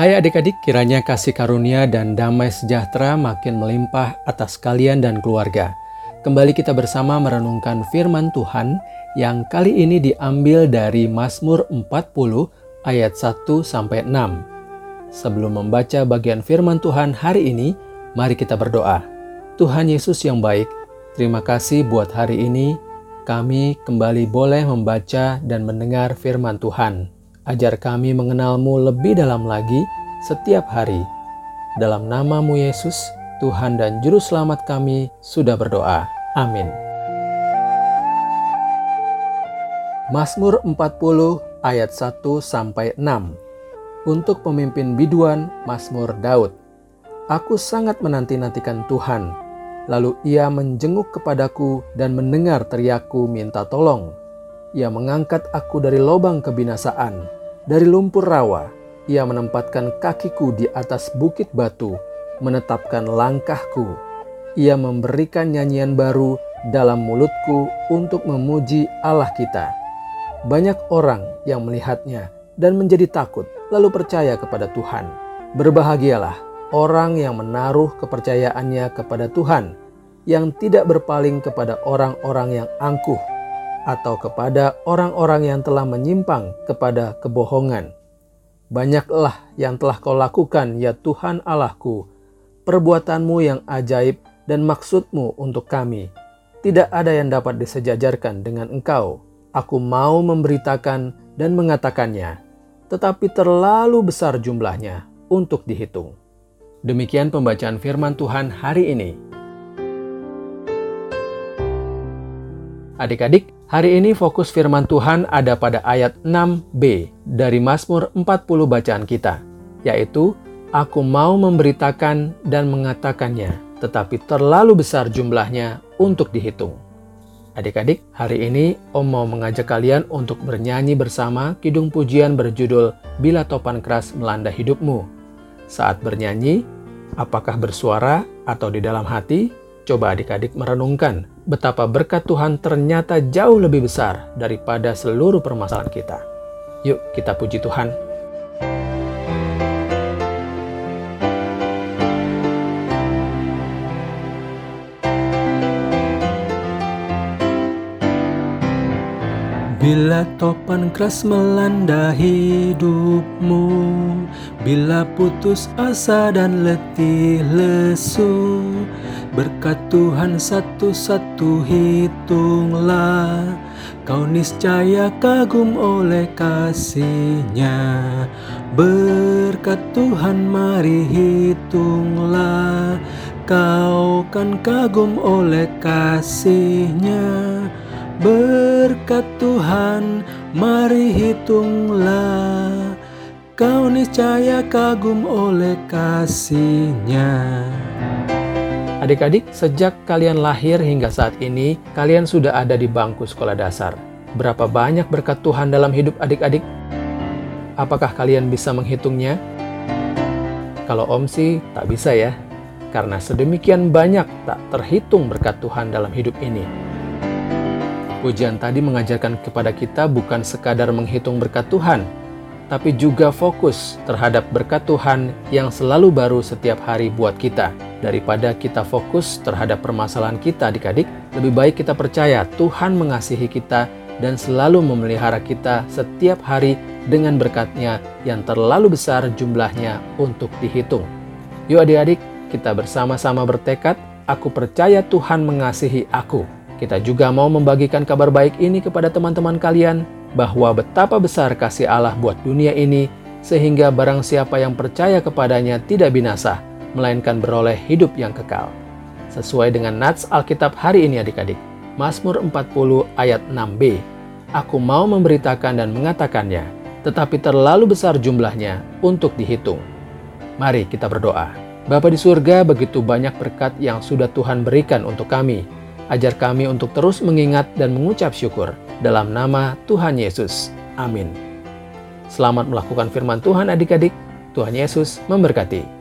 Hai adik-adik, kiranya kasih karunia dan damai sejahtera makin melimpah atas kalian dan keluarga. Kembali kita bersama merenungkan firman Tuhan yang kali ini diambil dari Mazmur 40 ayat 1 sampai 6. Sebelum membaca bagian firman Tuhan hari ini, mari kita berdoa. Tuhan Yesus yang baik, terima kasih buat hari ini kami kembali boleh membaca dan mendengar firman Tuhan. Ajar kami mengenalmu lebih dalam lagi setiap hari. Dalam namamu Yesus, Tuhan dan Juru Selamat kami sudah berdoa. Amin. Mazmur 40 ayat 1 sampai 6. Untuk pemimpin biduan Mazmur Daud. Aku sangat menanti-nantikan Tuhan. Lalu ia menjenguk kepadaku dan mendengar teriakku minta tolong. Ia mengangkat aku dari lubang kebinasaan dari lumpur rawa, ia menempatkan kakiku di atas bukit batu, menetapkan langkahku. Ia memberikan nyanyian baru dalam mulutku untuk memuji Allah kita. Banyak orang yang melihatnya dan menjadi takut, lalu percaya kepada Tuhan. Berbahagialah orang yang menaruh kepercayaannya kepada Tuhan, yang tidak berpaling kepada orang-orang yang angkuh atau kepada orang-orang yang telah menyimpang kepada kebohongan. Banyaklah yang telah kau lakukan, ya Tuhan Allahku, perbuatanmu yang ajaib dan maksudmu untuk kami. Tidak ada yang dapat disejajarkan dengan engkau. Aku mau memberitakan dan mengatakannya, tetapi terlalu besar jumlahnya untuk dihitung. Demikian pembacaan firman Tuhan hari ini. Adik-adik, hari ini fokus firman Tuhan ada pada ayat 6b dari Mazmur 40 bacaan kita, yaitu Aku mau memberitakan dan mengatakannya, tetapi terlalu besar jumlahnya untuk dihitung. Adik-adik, hari ini Om mau mengajak kalian untuk bernyanyi bersama kidung pujian berjudul Bila Topan Keras Melanda Hidupmu. Saat bernyanyi, apakah bersuara atau di dalam hati, Coba adik-adik merenungkan betapa berkat Tuhan ternyata jauh lebih besar daripada seluruh permasalahan kita. Yuk kita puji Tuhan. Bila topan keras melanda hidupmu Bila putus asa dan letih lesu Berkat Tuhan satu-satu hitunglah Kau niscaya kagum oleh kasihnya. Berkat Tuhan mari hitunglah Kau kan kagum oleh kasihnya Berkat Tuhan, mari hitunglah Kau niscaya kagum oleh kasihnya Adik-adik, sejak kalian lahir hingga saat ini, kalian sudah ada di bangku sekolah dasar. Berapa banyak berkat Tuhan dalam hidup adik-adik? Apakah kalian bisa menghitungnya? Kalau Om sih tak bisa ya, karena sedemikian banyak tak terhitung berkat Tuhan dalam hidup ini. Pujian tadi mengajarkan kepada kita bukan sekadar menghitung berkat Tuhan, tapi juga fokus terhadap berkat Tuhan yang selalu baru setiap hari buat kita. Daripada kita fokus terhadap permasalahan kita adik-adik, lebih baik kita percaya Tuhan mengasihi kita dan selalu memelihara kita setiap hari dengan berkatnya yang terlalu besar jumlahnya untuk dihitung. Yuk adik-adik, kita bersama-sama bertekad, aku percaya Tuhan mengasihi aku kita juga mau membagikan kabar baik ini kepada teman-teman kalian bahwa betapa besar kasih Allah buat dunia ini sehingga barang siapa yang percaya kepadanya tidak binasa, melainkan beroleh hidup yang kekal. Sesuai dengan nats Alkitab hari ini adik-adik, Mazmur 40 ayat 6b, Aku mau memberitakan dan mengatakannya, tetapi terlalu besar jumlahnya untuk dihitung. Mari kita berdoa. Bapa di surga, begitu banyak berkat yang sudah Tuhan berikan untuk kami, Ajar kami untuk terus mengingat dan mengucap syukur dalam nama Tuhan Yesus. Amin. Selamat melakukan firman Tuhan adik-adik. Tuhan Yesus memberkati.